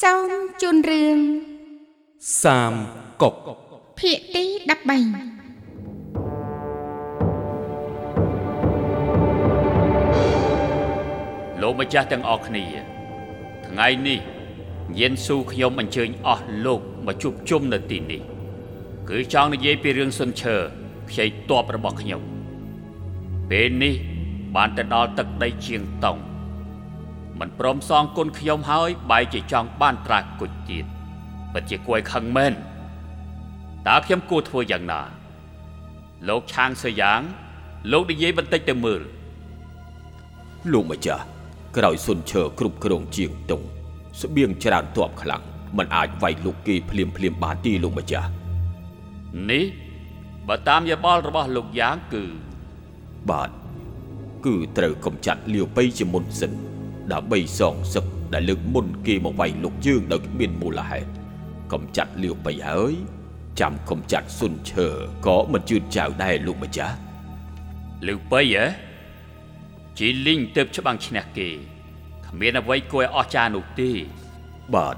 សូមជូនរឿងសាមកុកភាគទី13លោកម្ចាស់ទាំងអស់គ្នា ថ្ងៃនេះយានស៊ូខ្ញុំអញ្ជើញអស់លោកមកជួបជុំនៅទីនេះ គឺចង់និយាយពីរឿងសុនឈើខ្ចីតបរបស់ខ្ញុំ ពេលនេះបានទៅដល់ទឹកដីជាងតង់ មិនព្រមសងគុណខ្ញុំហើយបែរជាចង់បានត្រាគុជទៀតពិតជាគួរឲ្យខឹងមែនតើខ្ញុំគួរធ្វើយ៉ាងណា លោកឆាងសយ៉ាង លោកនិយាយបន្តិចទៅមើលលោកម្ចាស់ក្រោយសុនឈើគ្រប់គ្រងជាងតុងស្បៀងច្រើនទ័ពខ្លាំងมันអាចវាយលុកគេភ្លាមភ្លាមបានទេលោកម្ចាស់នេះបើតាមយោបល់របស់លោកយ៉ាងគឺបាទគឺត្រូវកំចាត់លាវប៉ៃជាមុនសិន ដើម្បីសងសឹកដែលលើកមុនគេមកវាយលុកយើងដោយគ្មានមូលហេតុកំចាត់លាវប៉ៃហើយចាំកំចាត់សុនឈើក៏មិនជឿនចៅដែរលោកម្ចាស់លឺបីហ៎ជីលីងទៅច្បាំងឈ្នះគេគ្មានអ្វីគួរឲ្យអស្ចារ្យនោះទេបាទ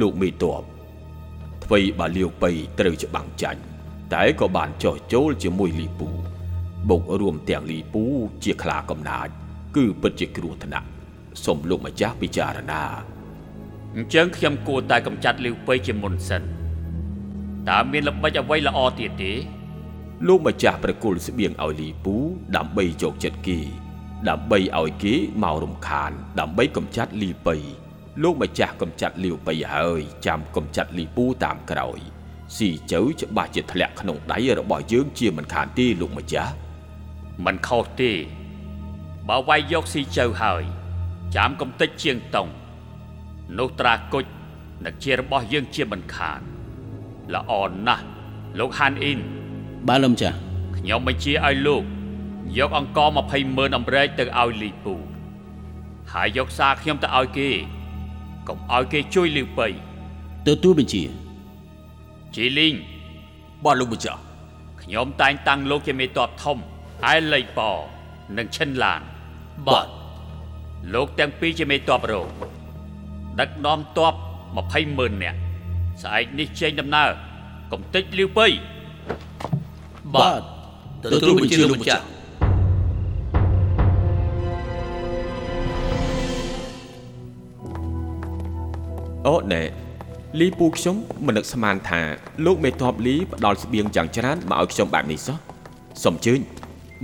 លោកមេតបអ្វីបើលាវប៉ៃត្រូវច្បាំងចាញ់តែក៏បានចោះចូលជាមួយលីពូបូករួមទាំងលីពូជាខ្លាកំណាច គឺពិតជាគ្រោះថ្នាក់សូមលោកម្ចាស់ពិចារណាអញ្ចឹងខ្ញុំគួរតែកម្ចាត់លីវប៉ៃជាមុនសិនតើមានល្បិចអ្វីល្អទៀតទេលោកម្ចាស់ប្រគល់ស្បៀងឲ្យលីពូដើម្បីជោគចិត្តគេដើម្បីឲ្យគេមករំខាន ដើម្បីកំចាត់លីប៉ៃលោកម្ចាស់កំចាត់លាវប៉ៃហើយចាំកំចាត់លីពូតាមក្រោយស៊ីជើច្បាស់ជាធ្លាក់ក្នុងដៃរបស់យើងជាមិនខានទេលោកម្ចាស់មិនខុសទេ បើវាយយកស៊ីជើហើយ ចាំកំតិចជាងតុងនោះត្រាគុជនឹងជារបស់យើងជាមិនខានល្អណាស់លោកហានអ៊ីនបាទលោកម្ចាស់ខ្ញុំបញ្ជាឲ្យលោក យកអង្គ20ម៉ឺនអំរែកទៅឲ្យលីពូហើយយកសារខ្ញុំទៅឲ្យគេកុំឲ្យគេជួយលីវប៉ៃទទួលបញ្ជាជីលីងបាទលោកម្ចាស់ខ្ញុំតែងតាំងលោកជាមេតបធំហើយលៃប៉និងឈិនឡាន បាទលោកទាំងពីរជាមេតបរោដឹកនាំតប20ម៉ឺននាក់ស្អែកនេះចេញដំណើរកុំតិចលីវប៉ៃបាទទទួលបញ្ជាលោកម្ចាស់អូណែលីពូខ្ញុំមិននឹកស្មានថាលោកមេតបលីផ្ដល់ស្បៀងយ៉ាងច្រើនមកឲ្យខ្ញុំបែបនេះសោះសូមអញ្ជើញ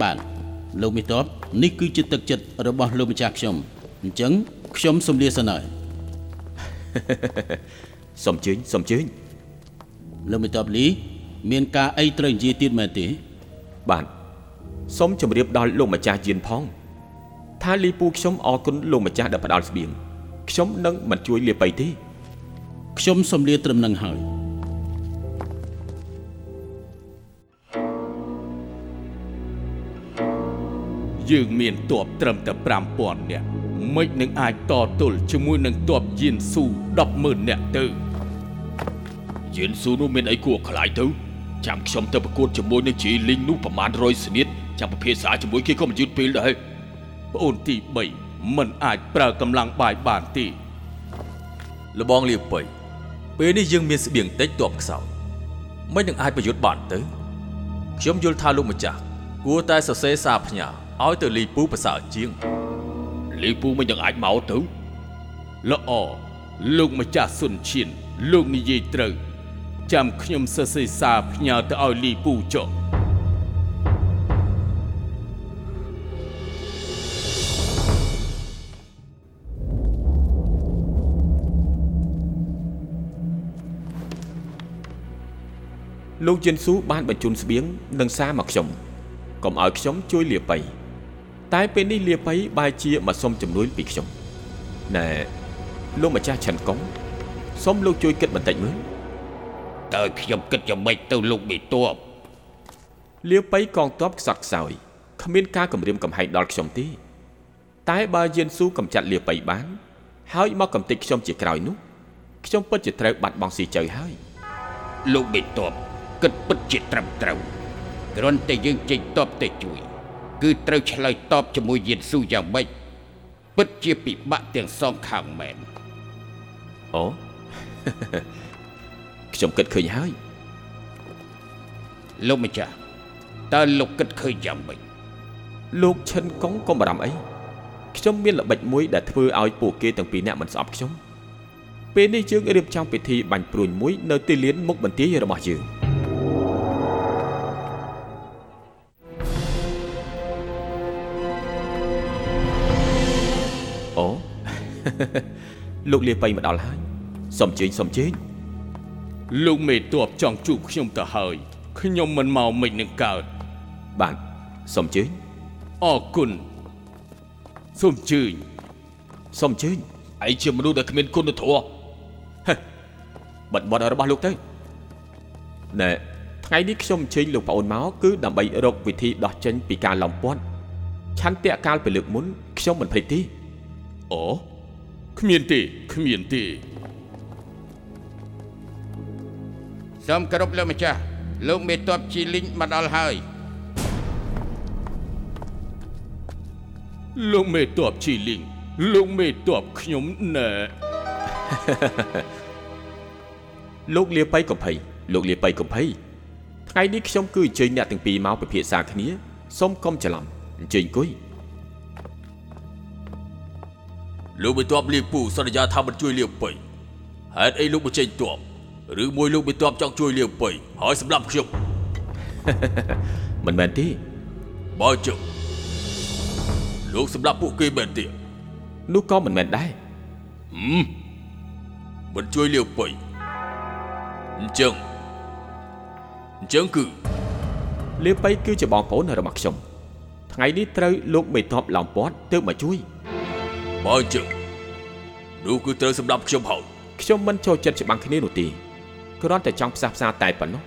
បាទ លោកមេតបនេះគឺជាទឹកចិត្តរបស់លោកម្ចាស់ខ្ញុំអញ្ចឹងខ្ញុំសូមលាសិនហើយសូមអញ្ជើញសូមអញ្ជើញលោកមេតបលី មានការអីត្រូវនិយាយទៀតមែនទេ បាទសូមជម្រាបដល់លោកម្ចាស់យានផង ថាលីពូខ្ញុំអរគុណលោកម្ចាស់ដែលផ្ដល់ស្បៀងខ្ញុំនឹងមិនជួយលាបៃទេខ្ញុំសូមលាត្រឹមនឹងហើយ យើងមានទ័ពត្រឹមតែ5000នាក់មិននឹងអាចតទល់ជាមួយនឹងទ័ពយានស៊ូ100,000នាក់ទៅយានស៊ូនោះមានអីគួរខ្លាចទៅចាំខ្ញុំទៅប្រកួតជាមួយនឹងជីលីងនោះប្រមាណ100ស្នៀតចាំពិភាក្សាជាមួយគេក៏មិនយឺតពេលដែរប្អូនទី3មិនអាចប្រើកម្លាំងបាយបានទេលបងលាបៃពេលនេះយើងមានស្បៀងតិចទប់ខ្សោយមិននឹងអាចប្រយុទ្ធបានទៅខ្ញុំយល់ថាលោកម្ចាស់គួរតែសរសេរសារផ្ញើ ឲ្យទៅលីពូប្រសើរជាងលីពូមិននឹងអាចមកទៅល្អលោកម្ចាស់សុនឈៀនលោកនិយាយត្រូវ ចាំខ្ញុំសរសេរសារផ្ញើទៅឲ្យលីពូចុះលោកយិនស៊ូបានបញ្ជូនស្បៀងនិងសារមកខ្ញុំកុំឲ្យខ្ញុំជួយលាបៃ តែពេលនេះលាបៃបែរជាមកសុំជំនួយពីខ្ញុំណែលោកម្ចាស់ឆិនកុងសូមលោកជួយគិតបន្តិចមើលតើខ្ញុំគិតយ៉ាងម៉េចទៅលោកមេតបលាបៃកងទ័ពខ្សត់ខ្សោយគ្មានការគម្រាមកំហែងដល់ខ្ញុំទេតែបើយិនស៊ូកំចាត់លាបៃបាន ហើយមកកំទេចខ្ញុំជាក្រោយនោះខ្ញុំពិតជាត្រូវបាត់បង់ស៊ីជើហើយលោកមេតបគិតពិតជាត្រឹមត្រូវគ្រាន់តែយើងចេញតបទៅជួយ គឺត្រូវឆ្លើយតបជាមួយយេស៊ូយ៉ាងម៉េចពិតជាពិបាកទាំងសងខាងមែនអូខ្ញុំគិតឃើញហើយលោកម្ចាស់តើលោកគិតឃើញយ៉ាងម៉េចលោកឈិនកុងកុំបារម្ភអីខ្ញុំមានល្បិចមួយដែលធ្វើឲ្យពួកគេទាំងពីរនាក់មិនស្អប់ខ្ញុំពេលនេះយើងរៀបចំពិធីបាញ់ព្រួញមួយនៅទីលានមុខបន្ទាយរបស់យើង លោកលាបៃមកដល់ហើយសុំជើញសុំជើញលោកមេតបចង់ជួបខ្ញុំទៅហើយខ្ញុំមិនមកមិននឹងកើតបាទសុំជើញអរគុណសូមជឿញសុំជើញឯងជាមនុស្សដែលគ្មានគុណធម៌បិទបត់របស់លោកទៅណែថ្ងៃនេះខ្ញុំអញ្ជើញលោកប្អូនមកគឺដើម្បីរកវិធីដោះចេញពីការឡោមព័ទ្ធឆន្ទៈកាលពីលើកមុនខ្ញុំមិនភ្លេចទេអូ គ្មានទេគ្មានទេសូមគោរពលោកម្ចាស់លោកមេតបជីលីងមកដល់ហើយលោកមេតបជីលីងលោកមេតបខ្ញុំណែលោកលាបៃកំភៃលោកលាបៃកំភៃថ្ងៃនេះខ្ញុំគឺអញ្ជើញអ្នកទាំងពីរមកពិភាក្សាគ្នាសូមកុំច្រឡំអញ្ជើញអង្គុយ លោកបន្ទាប់លៀបពូសន្យាថាមិនជួយលៀបបៃហេតុអីលោកមិនចេញទ័ពឬមួយលោកបន្ទាប់ចង់ជួយលៀបបៃហើយសម្រាប់ខ្ញុំមិនមែនទេបើចុះលោកសម្រាប់ពួកគេមែនទេនោះក៏មិនមែនដែរមិនជួយលៀបបៃអញ្ចឹងអញ្ចឹងគឺលាបៃគឺជាបងប្អូនរបស់ខ្ញុំថ្ងៃនេះត្រូវលោកមេតបឡោមព័ទ្ធទើបមកជួយ បើអញ្ចឹងនោះគឺត្រូវសម្រាប់ខ្ញុំហើយខ្ញុំមិនចូលចិត្តច្បាំងគ្នានោះទេគ្រាន់តែចង់ផ្សះផ្សាតែប៉ុណ្ណោះ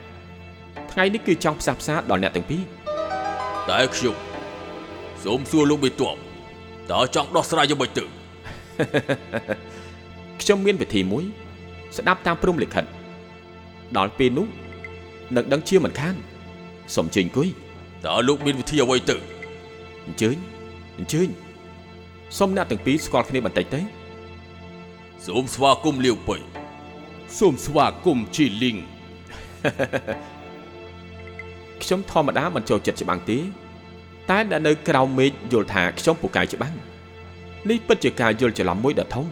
ថ្ងៃនេះគឺចង់ផ្សះផ្សាដល់អ្នកទាំងពីរតែខ្ញុំសូមសួរលោកបន្ទាប់តើចង់ដោះស្រាយយ៉ាងម៉េចទៅខ្ញុំមានវិធីមួយ ស្ដាប់តាមព្រំលិខិតដល់ពេលនោះនឹងដឹងជាមិនខានសូមជើញអង្គុយតើលោកមានវិធីអ្វីទៅអញ្ជើញអញ្ជើញ សូមអ្នកទាំងពីរស្គាល់គ្នាបន្តិចទៅសូមស្វាគមន៍លាវបៃសូមស្វាគមន៍ជីលីងខ្ញុំធម្មតាមិនចូលចិត្តច្បាំងទេតែដែលនៅក្រៅមេឃយល់ថាខ្ញុំពូកែច្បាំងនេះពិតជាការយល់ច្រឡំមួយដ៏ធំ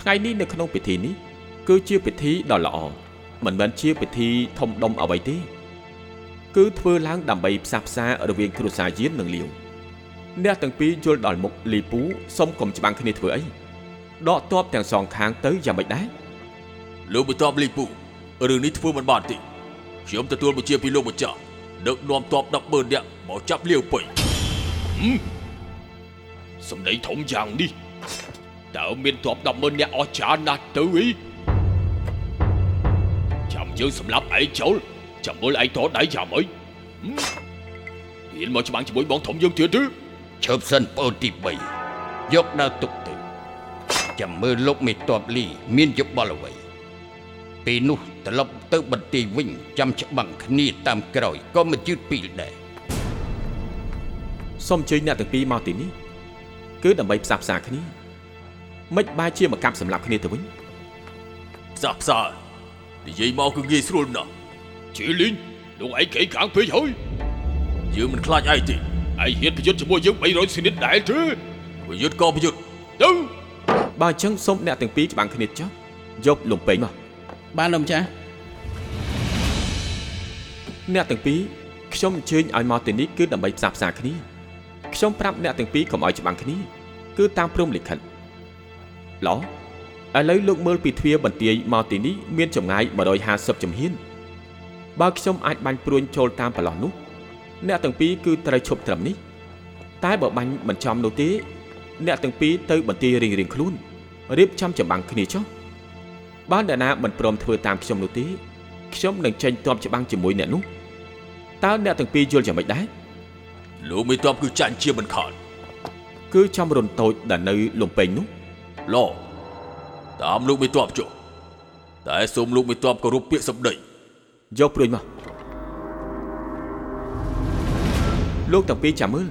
ថ្ងៃនេះនៅក្នុងពិធីនេះគឺជាពិធីដ៏ល្អមិនមែនជាពិធីធំដុំអ្វីទេ គឺធ្វើឡើងដើម្បីផ្សះផ្សារវាងគ្រួសារយាននិងលាវ អ្នកទាំងពីរយល់ដល់មុខលីពូសុំកុំច្បាំងគ្នាធ្វើអីដកទ័ពទាំងសងខាងទៅយ៉ាងម៉េចដែរលោកបន្ទាប់លីពូរឿងនេះធ្វើមិនបានទេខ្ញុំទទួលបញ្ជាពីលោកម្ចាស់ដឹកនាំទ័ព100000នាក់មកចាប់លាវបៃសម្ដីធំយ៉ាងនេះតើមានទ័ព100000នាក់អស់ច្រើនណាស់ទៅអីចាំយើងសម្លាប់ឯងចូលចាំមើលឯងតដៃយ៉ាងម៉េចហឹមហ៊ានមកច្បាំងជាមួយបងធំយើងទៀតទេ ឈើបសិនប្អូនទី3យកដើរទុកទៅចាំមើលលោកមេតបលី មានយោបល់អ្វី ពេលនោះត្រឡប់ទៅបន្ទាយវិញចាំច្បាំងគ្នាតាមក្រោយក៏មិនជឿពីលដែរសូមអញ្ជើញអ្នកទាំងពីរមកទីនេះគឺដើម្បីផ្សះផ្សាគ្នាមិនបែរជាមកកាប់សម្លាប់គ្នាទៅវិញផ្សះផ្សានិយាយមកគឺងាយស្រួលណាស់ជីលីងលោកឯងកេខាងពេកហើយយើងមិនខ្លាចឯងទេ ឯងហ៊ានប្រយុទ្ធជាមួយយើង300សនិតដែរទេប្រយុទ្ធក៏ប្រយុទ្ធទៅបើអញ្ចឹងសូមអ្នកទាំងពីរច្បាំងគ្នាចុះយកលំពេញមកបានលោកម្ចាស់អ្នកទាំងពីរខ្ញុំអញ្ជើញឲ្យមកទីនេះគឺដើម្បីផ្សះផ្សាគ្នាខ្ញុំប្រាប់អ្នកទាំងពីរកុំឲ្យច្បាំងគ្នាគឺតាមព្រំលិខិតឡោឥឡូវលោកមើលពីទ្វារបន្ទាយមកទីនេះមានចម្ងាយ150ជំហានបើខ្ញុំអាចបាញ់ព្រួញចូលតាមប្រឡោះនោះ អ្នកទាំងពីរគឺត្រូវឈប់ត្រឹមនេះ តែបើបាញ់មិនចំនោះទេ អ្នកទាំងពីរទៅបន្ទាយរៀងៗខ្លួនរៀបចំចម្បាំងគ្នាចុះបើអ្នកណាមិនព្រមធ្វើតាមខ្ញុំនោះទេខ្ញុំនឹងចេញទ័ពច្បាំងជាមួយអ្នកនោះតើអ្នកទាំងពីរយល់យ៉ាងម៉េចដែរលោកមេតបគឺចាញ់ជាមិនខានគឺចំរុនតូចដែលនៅលំពេញនោះឡតាមលោកមេតបចុះតែសូមលោកមេតបគោរពពាក្យសម្ដីយកព្រួយមក លោកទាំងពីរចាំមើល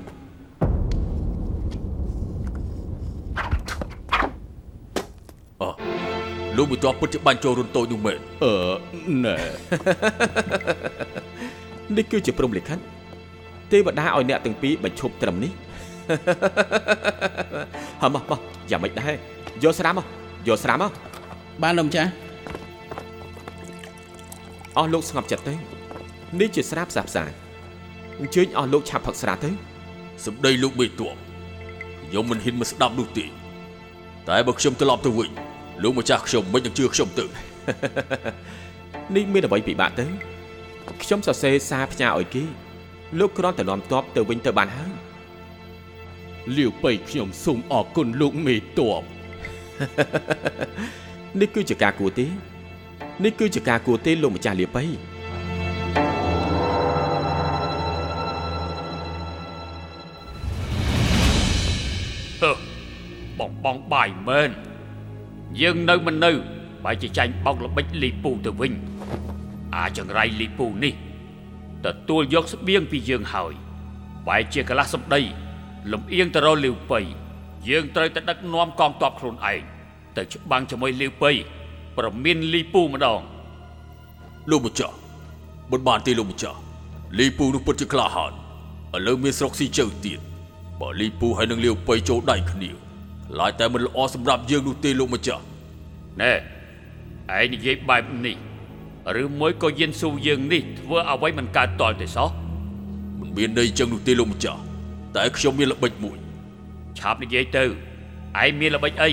អលោកមិនទាន់ពិតជាបាញ់ចូលរុនតូចនោះមែនអឺណែនេះគឺជាព្រំលិខិតទេវតាឲ្យអ្នកទាំងពីរបញ្ឈប់ត្រឹមនេះហមមកមកយ៉ាងម៉េចដែរយកស្រាមមកយកស្រាមមកបានលោកម្ចាស់អស់លោកស្ងប់ចិត្តទៅនេះជាស្រាផ្សះផ្សា អញ្ជើញអស់លោកឆាប់ផឹកស្រាទៅសម្ដីលោកមេតបខ្ញុំមិនហ៊ានមកស្ដាប់នោះទេតែបើខ្ញុំត្រឡប់ទៅវិញលោកម្ចាស់ខ្ញុំមិននឹងជឿខ្ញុំទៅនេះមានអ្វីពិបាកទៅខ្ញុំសរសេរសារផ្ញើឲ្យគេលោកគ្រាន់តែនាំតបទៅវិញទៅបានហើយលាវប៉ៃខ្ញុំសូមអរគុណលោកមេតបនេះគឺជាការគួរទេនេះគឺជាការគួរទេលោកម្ចាស់លាបៃ បងបងបាយមែនយើងនៅមិននៅបែរជាចាញ់បោកល្បិចលីពូទៅវិញ អាចង្រៃលីពូនេះទទួលយកស្បៀងពីយើងហើយបែរជាកន្លះសម្ដីលំអៀងទៅរកលាវប៉ៃយើងត្រូវតែដឹកនាំកងទ័ពខ្លួនឯងទៅច្បាំងជាមួយលាវប៉ៃប្រមានលីពូម្ដងលោកម្ចាស់មិនបានទេលោកម្ចាស់លីពូនោះពិតជាក្លាហានឥឡូវមានស្រុកស៊ីជើទៀតបើលីពូហើយនឹងលាវប៉ៃចូលដៃគ្នា ខ្លាចតែមិនល្អសម្រាប់យើងនោះទេលោកម្ចាស់ណែឯងនិយាយបែបនេះឬមួយក៏យិនស៊ូយើងនេះធ្វើអ្វីមិនកើតតល់ទេសោះមិនមានន័យចឹងនោះទេលោកម្ចាស់តែខ្ញុំមានល្បិចមួយឆាប់និយាយទៅឯងមានល្បិចអី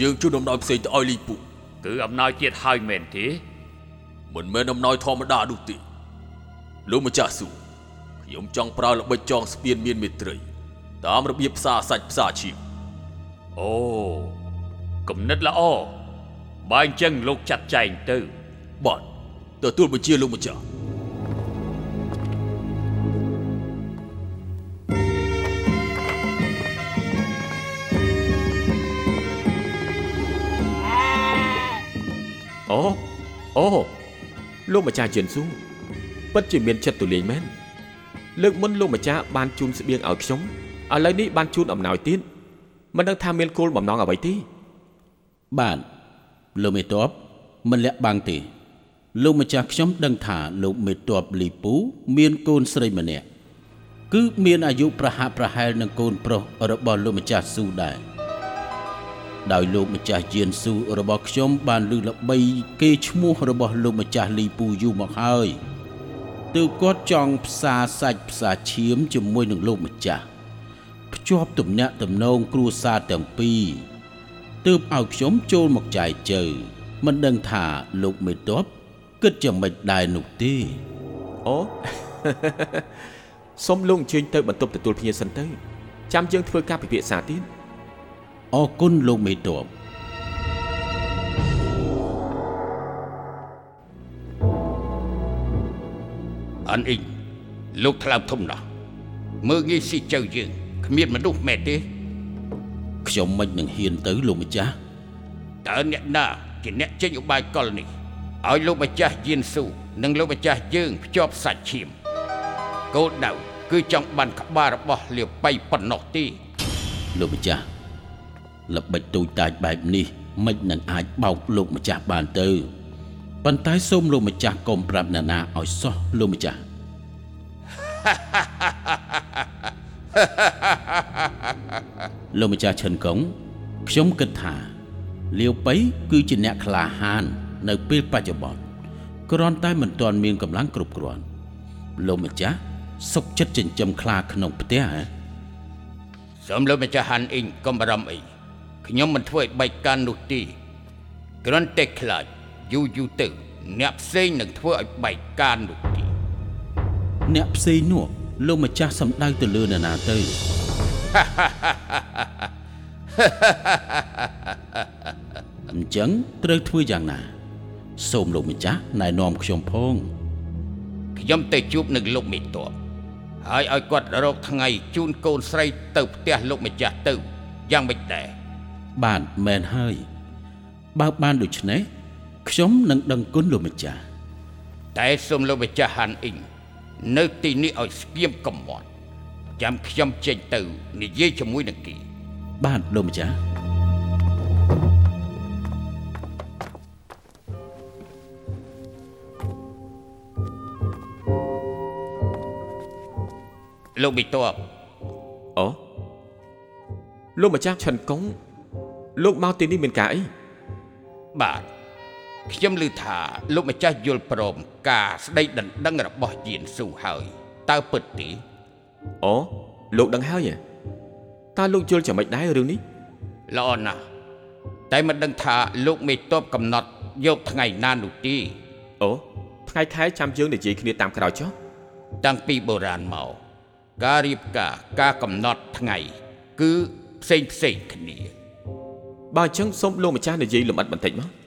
យើងជួយដំណោយផ្សេងទៅឲ្យលីពូគឺអំណោយទៀតហើយមែនទេមិនមែនដំណោយធម្មតានោះទេលោកម្ចាស់ស៊ូខ្ញុំចង់ប្រើល្បិចចងស្ពានមានមេត្រី តាមរបៀបផ្សារសាច់ផ្សារឈាមអូគំនិតល្អបើអញ្ចឹងលោកចាត់ចែងទៅបាទទទួលបញ្ជាលោកម្ចាស់អូអូលោកម្ចាស់ជឿនស៊ូពិតជាមានចិត្តទូលាយមែនលើកមុនលោកម្ចាស់បានជូនស្បៀងឲ្យខ្ញុំ ឥឡូវនេះបានជូនអំណោយទៀតមិនដឹងថាមានគោលបំណងអ្វីទេបានលោកមេតបមិនលាក់បាំងទេ លោកម្ចាស់ខ្ញុំដឹងថាលោកមេតបលីពូ មានកូនស្រីម្នាក់គឺមានអាយុប្រហាក់ប្រហែលនឹងកូនប្រុសរបស់លោកម្ចាស់ស៊ូដែរដោយលោកម្ចាស់យានស៊ូរបស់ខ្ញុំបានលើកល្បីគេឈ្មោះរបស់លោកម្ចាស់លីពូយូរមកហើយទើបគាត់ចង់ផ្សារសាច់ផ្សារឈាមជាមួយនឹងលោកម្ចាស់ ភ្ជាប់ទំនាក់ទំនងគ្រួសារទាំងពីរទើបឲ្យខ្ញុំចូលមកចាយជើមិនដឹងថាលោកមេតបគិតយ៉ាងម៉េចដែរនោះទេអូសូមលោកអញ្ជើញទៅបន្ទប់ទទួលភ្ញៀវសិនទៅចាំយើងធ្វើការពិភាក្សាទៀតអរគុណលោកមេតបអានអ៊ីងលោកថ្លើមធំណាស់មើងងាយស៊ីចៅយើង គ្មានមនុស្សមែនទេខ្ញុំមិននឹងហ៊ានទៅលោកម្ចាស់តើអ្នកណាជាអ្នកចេញឧបាយកលនេះឲ្យលោកម្ចាស់យៀនស៊ូនិងលោកម្ចាស់យើងភ្ជាប់សាច់ឈាមគោលដៅគឺចង់បានក្បាលរបស់លាវប៉ៃប៉ុណ្ណោះទេលោកម្ចាស់ល្បិចទូចតាចបែបនេះមិននឹងអាចបោកលោកម្ចាស់បានទៅប៉ុន្តែសូមលោកម្ចាស់កុំប្រាប់អ្នកណាឲ្យសោះលោកម្ចាស់ លោកម្ចាស់ឈិនកុងខ្ញុំគិតថាលាវប៉ៃគឺជាអ្នកក្លាហាន នៅពេលបច្ចុប្បន្នគ្រាន់តែមិនទាន់មានកម្លាំងគ្រប់គ្រាន់លោកម្ចាស់សុកចិត្តចិញ្ចឹមខ្លាក្នុងផ្ទះហ៎សូមលោកម្ចាស់ហាន់អ៊ីងកុំបារម្ភអីខ្ញុំមិនធ្វើឲ្យបែកកាន់នោះទេគ្រាន់តែខ្លាចយូរយូរទៅ អ្នកផ្សេងនឹងធ្វើឲ្យបែកកាន់នោះទេអ្នកផ្សេងនោះ លោកម្ចាស់សំដៅទៅលើនរណាទៅអញ្ចឹងត្រូវធ្វើយ៉ាងណា សូមលោកម្ចាស់ណែនាំខ្ញុំផងខ្ញុំទៅជួបនឹងលោកមេតបហើយឲ្យគាត់រកថ្ងៃជូនកូនស្រីទៅផ្ទះលោកម្ចាស់ទៅយ៉ាងម៉េចដែរបាទមែនហើយបើបានដូច្នេះខ្ញុំនឹងដឹងគុណលោកម្ចាស់តែសូមលោកម្ចាស់ហាន់អ៊ីង នៅទីនេះឲ្យស្គៀមកំមាត់ចាំខ្ញុំចេញទៅនិយាយជាមួយនឹងគេបាទលោកម្ចាស់លោកបិទបអូលោកម្ចាស់ឆិនកុងលោកមកទីនេះមានការអីបាទ ខ្ញុំឮថាលោកម្ចាស់យល់ព្រមការស្ដីដណ្ដឹងរបស់យានស៊ូហើយតើពិតទេអូលោកដឹងហើយហ៎តើលោកយល់យ៉ាងម៉េចដែររឿងនេះល្អណាស់តែមិនដឹងថាលោកមេតបកំណត់យកថ្ងៃណានោះទេអូថ្ងៃខែចាំយើងនិយាយគ្នាតាមក្រោយចុះតាំងពីបុរាណមកការរៀបការការកំណត់ថ្ងៃ គឺផ្សេងផ្សេងគ្នា បើអញ្ចឹងសូមលោកម្ចាស់និយាយលម្អិតបន្តិចមក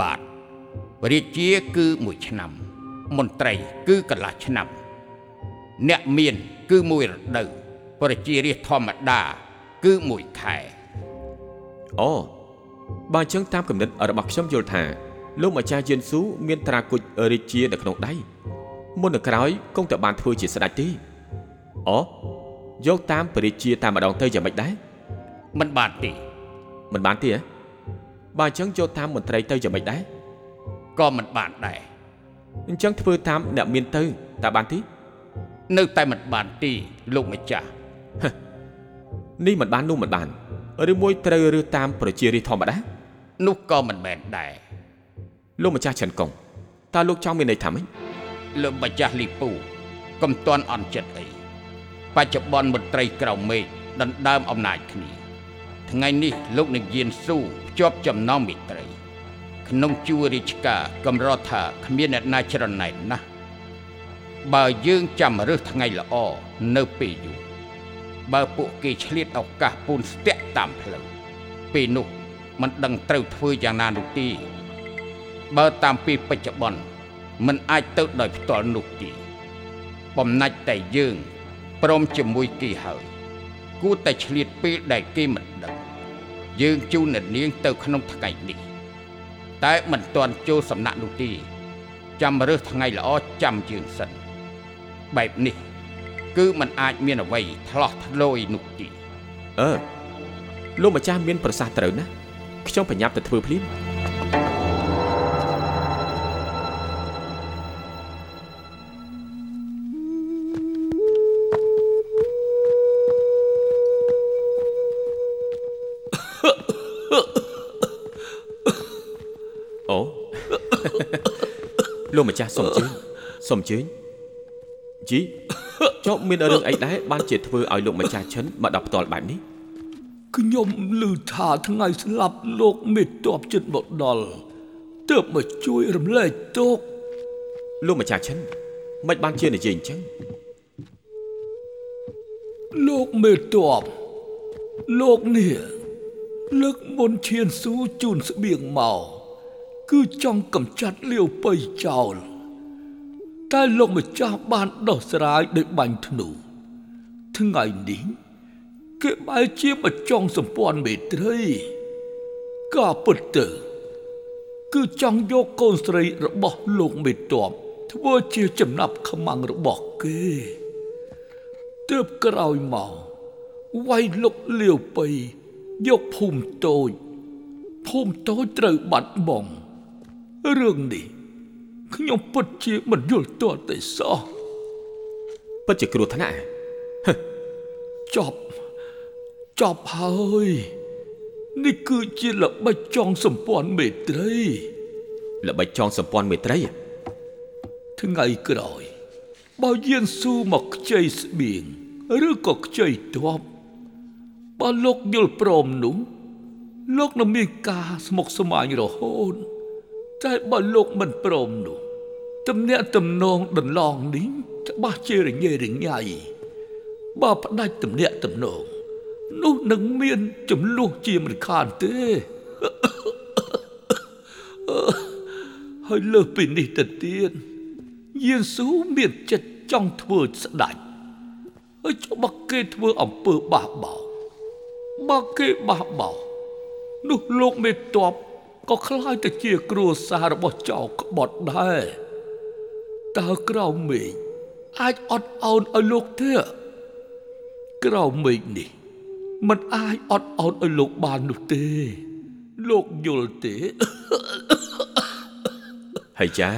បាទរាជាគឺមួយឆ្នាំ មន្ត្រីគឺកន្លះឆ្នាំ អ្នកមានគឺមួយរដូវប្រជារាស្ត្រធម្មតា គឺមួយខែអូបើអញ្ចឹងតាមគំនិតរបស់ខ្ញុំយល់ថាលោកម្ចាស់យិនស៊ូមានត្រាគុជរាជានៅក្នុងដៃមុននឹងក្រោយគង់តែបានធ្វើជាស្ដេចទេអូយកតាមពរាជាតាមម្ដងទៅយ៉ាងម៉េចដែរមិនបានទេមិនបានទេហ៎ បើអញ្ចឹងយកតាមមន្ត្រីទៅយ៉ាងម៉េចដែរក៏មិនបានដែរអញ្ចឹងធ្វើតាមអ្នកមានទៅតើបានទេនៅតែមិនបានទេលោកម្ចាស់នេះមិនបាននោះមិនបានឬមួយត្រូវរើសតាមប្រជារាស្ត្រធម្មតានោះក៏មិនមែនដែរលោកម្ចាស់ឆិនកុងតើលោកចង់មានន័យថាម៉េចលោកម្ចាស់លីពូកុំតន់អន់ចិត្តអីបច្ចុប្បន្នមន្ត្រីក្រៅមេឃដណ្ដើមអំណាចគ្នា ថ្ងៃនេះលោកនឹងយានស៊ូភ្ជាប់ចំណងមិត្តរី ក្នុងជួររាជការកម្រថាគ្មានអ្នកណាច្រណែនណាស់បើយើងចាំរើសថ្ងៃល្អនៅពេលយូរបើពួកគេឆ្លៀតឱកាសពូនស្ទាក់តាមផ្លូវពេលនោះមិនដឹងត្រូវធ្វើយ៉ាងណានោះទេបើតាមពីបច្ចុប្បន្នมันអាចទៅដោយផ្ទាល់នោះទេបំណាច់តែយើងព្រមជាមួយគេហើយ គួរតែឆ្លៀតពេលដែលគេមិនដឹងយើងជូនអ្នកនាងទៅក្នុងថ្ងៃនេះ តែមិនទាន់ចូលសំណាក់នោះទេចាំរើសថ្ងៃល្អចាំយើងសិនបែបនេះ គឺมันអាចមានអ្វីឆ្លោះឆ្លួយនោះទេអឺលោកម្ចាស់មាន ប្រសាសន៍ត្រូវណាស់ខ្ញុំប្រញាប់ទៅធ្វើភ្លាម ម្ចាស់សុំជើញសុំជើញជីចុះមានរឿងអីដែរបានជាធ្វើឲ្យលោកម្ចាស់ឈិនមកដល់ផ្ទាល់បែបនេះខ្ញុំឮថាថ្ងៃស្លាប់លោកមេតបចិត្តមកដល់ទើបមកជួយរំលែកទុកข์លោកម្ចាស់ឈិនមិនបានជានិយាយអញ្ចឹងលោកមេតបលោកនេះលើកមុនឈានស៊ូជូនស្បៀងមក គឺចង់កំចាត់លាវបៃចោល តែលោកម្ចាស់បានដោះស្រាយដោយបាញ់ធ្នូថ្ងៃនេះគេបែរជាបចង់សម្ព័ន្ធមេត្រីក៏ពិតទៅគឺចង់យកកូនស្រីរបស់លោកមេតបធ្វើជាចំណាប់ខ្មាំងរបស់គេទើបក្រោយមកវាយលុកលាវបៃយកភូមិតូចភូមិតូចត្រូវបាត់បង់ រឿងនេះខ្ញុំពិតជាមិនយល់ទាល់តែសោះពិតជាគ្រោះថ្នាក់ចប់ចប់ហើយនេះគឺជាល្បិចចងសម្ព័ន្ធមេត្រីល្បិចចងសម្ព័ន្ធមេត្រីថ្ងៃក្រោយបើយានស៊ូមកខ្ចីស្បៀងឬក៏ខ្ចីទ័ពបើលោកយល់ព្រមនោះលោកនឹងមានការស្មុគស្មាញរហូត តែបើលោកមិនព្រមនោះទំនាក់ទំនងដន្លងនេះច្បាស់ជារញ៉េរញ៉ៃបើផ្ដាច់ទំនាក់ទំនងនោះនឹងមានចំនួនជាមិនខានទេហើយលើសពីនេះទៅទៀតយេស៊ូមានចិត្តចង់ធ្វើស្ដេចហើយចុះបើគេធ្វើអំពើបះបោរបើគេបះបោរនោះលោកមេតប ក៏คล้ายទៅជាគ្រួសាររបស់ចៅក្បត់ដែរតើក្រៅមេឃអាចអត់ឱនឲ្យលោកទេក្រៅមេឃនេះมันអាចអត់ឱនឲ្យលោកបាននោះទេ លោកយល់ទេ ហើយចា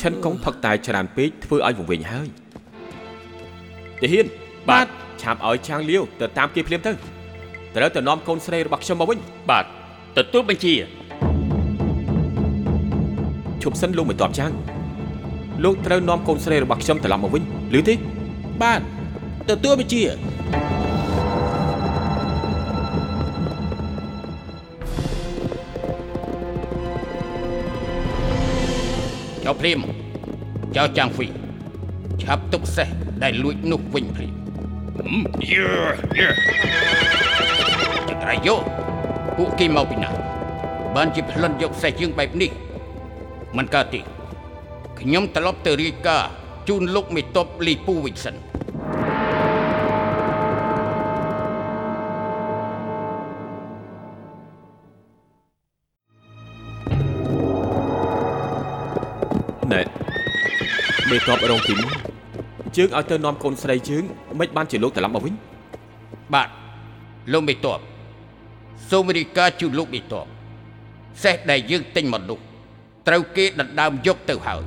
ឈិនកុងផឹកតែច្រើនពេកធ្វើឲ្យវង្វេងហើយ ទាហានបាទឆាប់ឲ្យឆាងលាវទៅតាមគេភ្លាមទៅត្រូវទៅនាំកូនស្រីរបស់ខ្ញុំមកវិញ បាទទទួលបញ្ជា ឈប់សិនលោកមិនតបចាំងលោកត្រូវនាំកូនស្រីរបស់ខ្ញុំត្រឡប់មកវិញឮទេបាទទទួលបញ្ជាចៅព្រាមចៅចាំងហ្វីឆាប់ទុកសេះដែលលួចនោះវិញព្រាមយឺយឺចក្រៃយកពួកគេមកពីណាបានជាប្លន់យកសេះយើងបែបនេះ មិនកើតទេខ្ញុំត្រឡប់ទៅរាយការណ៍ជូនលោកមេតបលីពូវិញសិនណែមេតបរងទីមួយជើងឲ្យទៅនាំកូនស្រីជើងមិនបានជាលោកត្រឡប់មកវិញបាទលោកមេតបសូមរាយការណ៍ជូនលោកមេតបសេះដែលយើងទិញមកនោះ ត្រូវគេដណ្ដើមយកទៅហើយ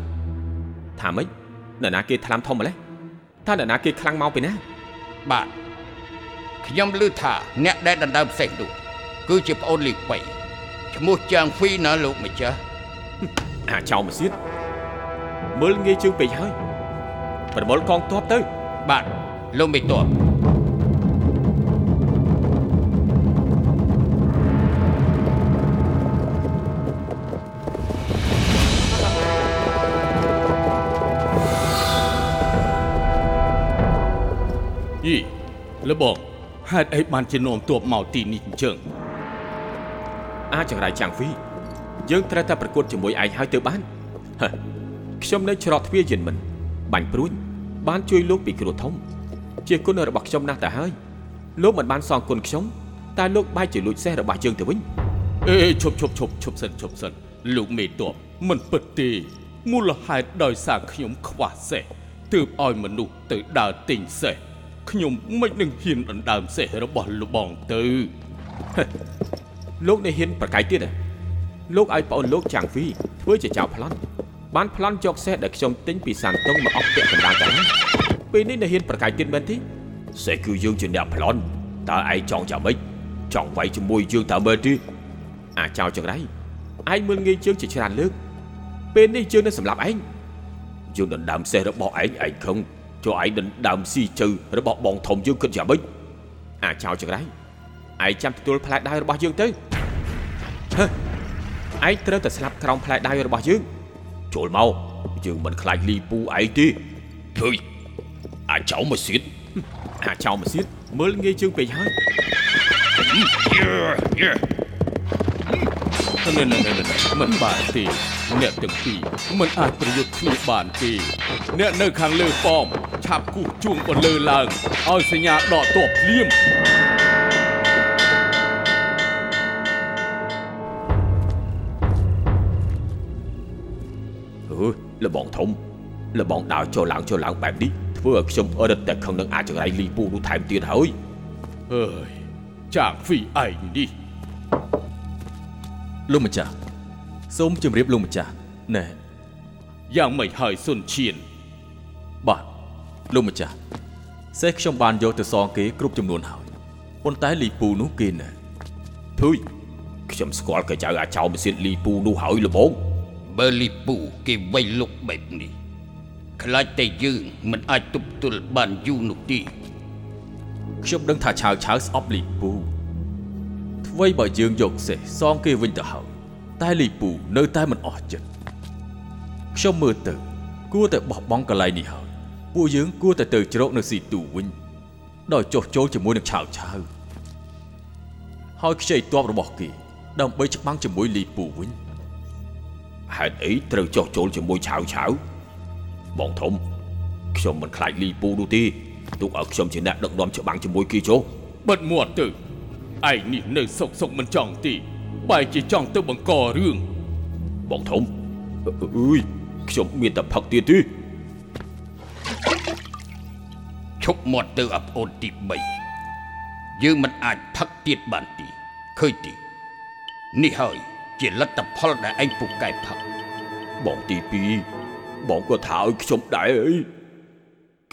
ថាម៉េចនរណាគេថ្លាំធំម្លេះថានរណាគេខ្លាំងមកពីណាបាទខ្ញុំឮថាអ្នកដែលដណ្ដើមសេះនោះគឺជាប្អូនលីប៉ៃឈ្មោះចាងហ្វីណាលោកម្ចាស់អាចោមកសៀតមើលងាយជើងពេកហើយប្រមូលកងទ័ពទៅ បាទលោកមេត លបងហេតុអីបានជានាំទ័ពមកទីនេះអញ្ចឹងអាចចង្រៃចាំងហ្វីយើងត្រូវតែប្រកួតជាមួយឯងហើយទៅបានហ៎ខ្ញុំនៅច្រកទ្វារយិនមិន បាញ់ព្រួញបានជួយលោកពីគ្រោះធំ ជាគុណរបស់ខ្ញុំណាស់ទៅហើយលោកមិនបានសងគុណខ្ញុំតែលោកបែរជាលួចសេះរបស់យើងទៅវិញអេឈប់ឈប់ឈប់ឈប់សិនឈប់សិនលោកមេតបមិនពិតទេមូលហេតុដោយសារខ្ញុំខ្វះសេះទើបឲ្យមនុស្សទៅដើរទិញសេះ ខ្ញុំមិននឹងហ៊ានដណ្ដើមសេះរបស់លបងទៅលោកនៅហ៊ានប្រកែកទៀតហ៎លោកឲ្យប្អូនលោកចាំងហ្វីធ្វើជាចៅប្លន់បានប្លន់យកសេះដែលខ្ញុំទិញពីសានតុងមកអស់ពាក់កណ្ដាលទៅហើយពេលនេះនៅហ៊ានប្រកែកទៀតមែនទេសេះគឺយើងជាអ្នកប្លន់តើឯងចង់យ៉ាងម៉េចចង់វាយជាមួយយើងតើមែនទេអាចៅចង្រៃឯងមើលងាយជើងជាច្រើនលើកពេលនេះជើងនៅសម្រាប់ឯងយើងដណ្ដើមសេះរបស់ឯងឯងខឹង ចូលឯងដណ្ដើមស៊ីជើរបស់បងធំយើងគិតយ៉ាងម៉េចអាចៅចង្រៃឯងចាំទទួលផ្លែដៃរបស់យើងទៅហឺឯងត្រូវតែស្លាប់ក្រោមផ្លែដៃរបស់យើងចូលមកយើងមិនខ្លាចលីពូឯងទេឃើញអាចោមកសៀតអាចោមកសៀតមើលងាយជើងពេកហើយណែណែណែណែមិនបានទេ អ្នកទាំងពីរមិនអាចប្រយុទ្ធគ្នាបានទេអ្នកនៅខាងលើប៉មឆាប់គូសជួងបន្លឺឡើងឲ្យសញ្ញាដកទ័ពភ្លាមអឺលបងធំលបងដើរចូលឡើងចូលឡើងបែបនេះធ្វើឲ្យខ្ញុំអត់តែខឹងនឹងអាចចង្រៃលីពូនោះថែមទៀតហើយអើយចាងហ្វីឯងនេះលោកម្ចាស់ សូមជម្រាបលោកម្ចាស់ណែយ៉ាងមិនហើយសុនឈៀនបាទលោកម្ចាស់សេះខ្ញុំបានយកទៅសងគេគ្រប់ចំនួនហើយប៉ុន្តែលីពូនោះគេណែធុយខ្ញុំស្គាល់កៅចៅអាចោមកសៀតលីពូនោះហើយលបងបើលីពូគេវៃលុកបែបនេះខ្លាចតែយើងមិនអាចទប់ទល់បានយូរនោះទេខ្ញុំដឹងថាឆាវឆាវស្អប់លីពូអ្វីបើយើងយកសេះសងគេវិញទៅហើយ តែលីពូនៅតែមិនអស់ចិត្តខ្ញុំមើលទៅ គួរតែបោះបង់កន្លែងនេះហើយពួកយើងគួរតែទៅជ្រកនៅស៊ីទូវិញដោយចុះចូលជាមួយនឹងឆាវឆាវហើយខ្ចីទ័ពរបស់គេដើម្បីច្បាំងជាមួយលីពូវិញហេតុអីត្រូវចោះចូលជាមួយឆាវឆាវបងធំខ្ញុំមិនខ្លាចលីពូនោះទេទុកឲ្យខ្ញុំជាអ្នកដឹកនាំច្បាំងជាមួយគេចុះបិទមាត់ទៅឯងនេះនៅសុកសុកមិនចង់ទេ បែរជាចង់ទៅបង្ករឿងបងធំអអើយខ្ញុំមានតែផឹកទៀតទេឈប់មាត់ទៅអាប្អូនទី3យើងមិនអាចផឹកទៀតបានទេឃើញទេនេះហើយជាលទ្ធផលដែលឯងពូកែផឹកបងទី2បងក៏ថាឲ្យខ្ញុំដែរអី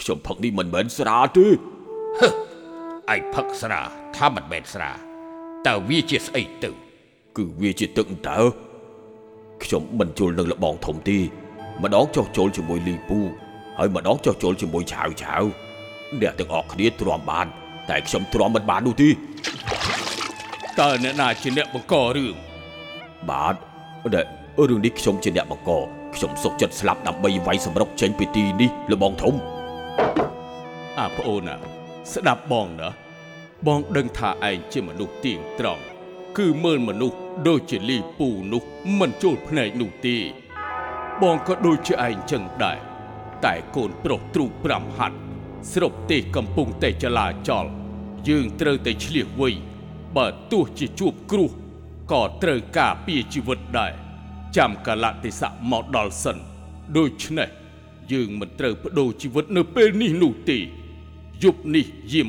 ខ្ញុំផឹកនេះមិនមែនស្រាទេឯងផឹកស្រាថាមិនមែនស្រាតើវាជាស្អីទៅ គឺវាជាទឹកតើខ្ញុំមិនជល់នឹងលបងធំទេម្ដងចោះចូលជាមួយលីពូហើយម្ដងចោះចូលជាមួយឆាវឆាវអ្នកទាំងអស់គ្នាទ្រាំបាន តែខ្ញុំទ្រាំមិនបាននោះទេតើអ្នកណាជាអ្នកបង្ករឿងបាទតែរឿងនេះខ្ញុំជាអ្នកបង្កខ្ញុំសុខចិត្តស្លាប់ដើម្បីវាយសម្រុកចេញពីទីនេះលបងធំអាប្អូនណាស្ដាប់បងណាបងដឹងថាឯងជាមនុស្សទៀងត្រង់ គឺមើលមនុស្សដូចជាលីពូនោះមិនចូលភ្នែកនោះទេបងក៏ដូចជាឯងចឹងដែរតែកូនប្រុសទ្រូ5ហាត់ស្រុកទេសកំពុងតែចលាចល យើងត្រូវតែឆ្លៀសវៃបើទោះជាជួបគ្រោះក៏ត្រូវការពារជីវិតដែរចាំកលៈទេសៈមកដល់សិនដូច្នេះយើងមិនត្រូវបដូរជីវិតនៅពេលនេះនោះទេយប់នេះយាម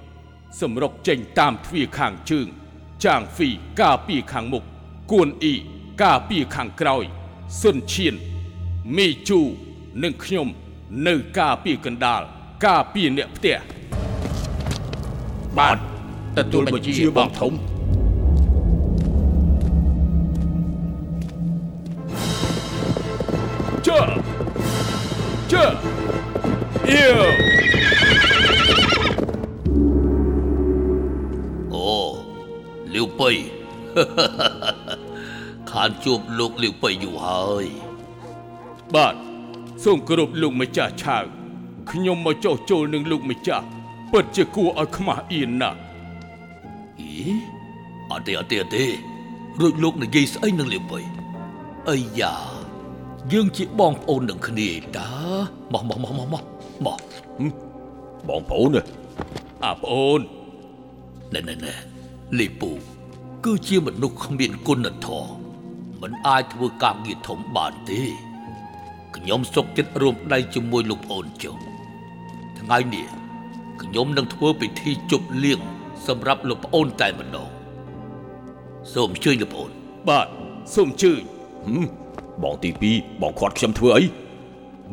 3សម្រុកចេញតាមទ្វារខាងជើង ចាងហ្វីការពារខាងមុខគួនអ៊ីការពារខាងក្រោយសុនឈៀនមីជូនិងខ្ញុំនៅការពារកណ្ដាលការពារអ្នកផ្ទះបាទទទួលបញ្ជាបងធំជើជើអៀវ លាវប៉ៃខានជួបលោកលាវប៉ៃយូរហើយ បាទសូមគោរពលោកម្ចាស់ឆាវខ្ញុំមកចោះចូលនឹងលោកម្ចាស់ពិតជាគួរឲ្យខ្មាស់អៀនណាស់អីអត់ទេអត់ទេអត់ទេរួចលោកនិយាយស្អីនឹងលាវប៉ៃអាយ៉ាយើងជាបងប្អូននឹងគ្នាឯតាមកមកមកមកមកមកបងប្អូនណាអាប្អូនណែណែណែ លីពូគឺជាមនុស្សគ្មានគុណធម៌មិនអាចធ្វើការងារធំបានទេខ្ញុំសុកចិត្តរួមដៃជាមួយលោកប្អូនចុះថ្ងៃនេះខ្ញុំនឹងធ្វើពិធីជប់លៀងសម្រាប់លោកប្អូនតែម្ដងសូមអញ្ជើញលោកប្អូនបាទសូមជឿញហឹមបងទី2បងខាត់ខ្ញុំធ្វើអី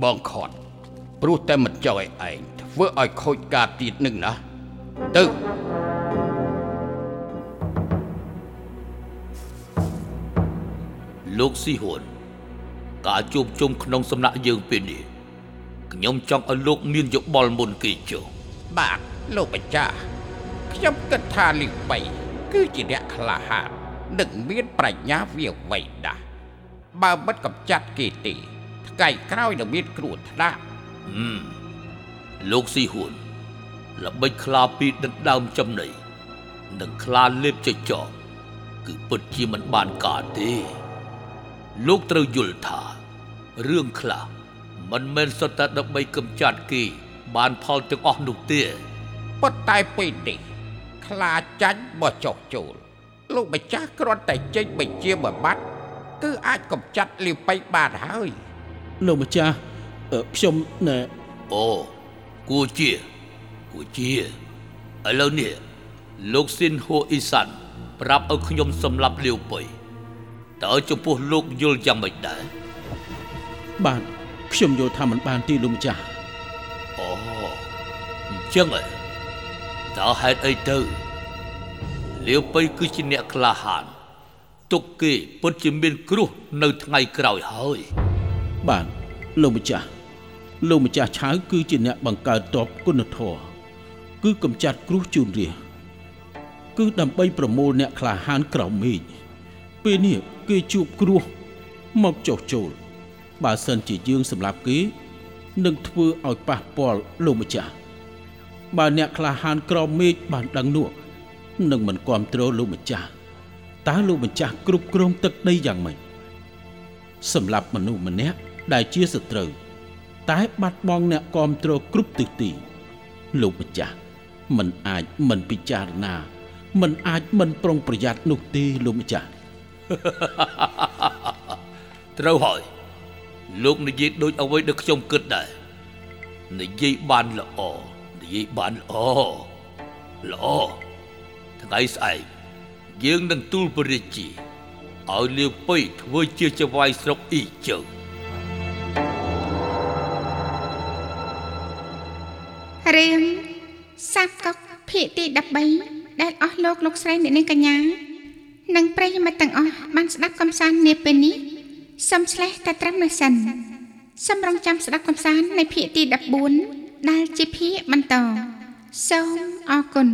បងខត់ព្រោះតែមិនចង់ឲ្យឯងធ្វើឲ្យខូចការទៀតនឹងណាទៅ លោកស៊ីហ៊ុនការជួបជុំក្នុងសំណាក់យើងពេលនេះខ្ញុំចង់ឲ្យលោកមានយោបល់មុនគេចុះបាទលោកម្ចាស់ខ្ញុំគិតថាលីបៃគឺជាអ្នកក្លាហាននិងមានប្រាជ្ញាវាវៃណាស់បើមិនកំចាត់គេទេថ្ងៃក្រោយនឹងមានគ្រោះថ្នាក់លោកស៊ីហ៊ុនល្បិចខ្លាពីដណ្ដើមចំណីនិងខ្លាលេបចចកគឺពិតជាមិនបានការទេ លោកត្រូវយល់ថារឿងខ្លះមិនមែនសុទ្ធតែដើម្បីកម្ចាត់គេបានផលទាំងអស់នោះទេប៉ុន្តែពេលនេះខ្លាចាញ់បោះចុះចូលលោកម្ចាស់គ្រាន់តែចេញបញ្ជាមួយបាត់គឺអាចកំចាត់លីបៃបានហើយលោកម្ចាស់អឺខ្ញុំណែអូគួរជាគួរជាឥឡូវនេះលោកស៊ីនហូអ៊ីសាន់ប្រាប់ឲ្យខ្ញុំសម្លាប់លាវបុយ តើចំពោះលោកយល់យ៉ាងម៉េចដែរបាទខ្ញុំយល់ថាមិនបានទីលោកម្ចាស់អូអញ្ចឹងហ៎តើហេតុអីទៅលាវបុយគឺជាអ្នកក្លាហានទុកគេពិតជាមានគ្រោះនៅថ្ងៃក្រោយហើយបាទលោកម្ចាស់លោកម្ចាស់ឆៅគឺជាអ្នកបង្កើតតបគុណធម៌គឺកំចាត់គ្រោះជូនរាជគឺដើម្បីប្រមូលអ្នកក្លាហានក្រោមមេឃពេលនេះ គេជួបគ្រោះមកចុះចូលបើសិនជាយើងសម្លាប់គេនឹងធ្វើឲ្យប៉ះពាល់លោកម្ចាស់បើអ្នកក្លាហានក្រោមមេឃបានដឹងនោះនឹងមិនគ្រប់គ្រងលោកម្ចាស់តើលោកម្ចាស់គ្រប់គ្រងទឹកដីយ៉ាងម៉េចសម្រាប់មនុស្សម្នាក់ដែលជាសត្រូវតែបាត់បង់អ្នកគ្រប់គ្រងគ្រប់ទិសទីលោកម្ចាស់មិនអាចមិនពិចារណា មិនអាចមិនប្រុងប្រយ័ត្ននោះទេលោកម្ចាស់ ត្រូវហើយលោកនិយាយដូចអ្វីដែលខ្ញុំគិតដែរនិយាយបានល្អនិយាយបានល្អល្អថ្ងៃស្អែកយើងនឹងទូលព្រះរាជាឲ្យលាវប៉ៃធ្វើជាចៅហ្វាយស្រុកអ៊ីជើរឿងសាបកុកភាគទី13ដែលអស់លោកលោកស្រីអ្នកនាងកញ្ញា និងប្រិយមិត្តទាំងអស់បានស្ដាប់កំសាន្តនាពេលនេះសូមឆ្លេះតែត្រឹមនេះសិនសូមរងចាំស្ដាប់កំសាន្តនៅភាគទី14ដែលជាភាគបន្តសូមអរគុណ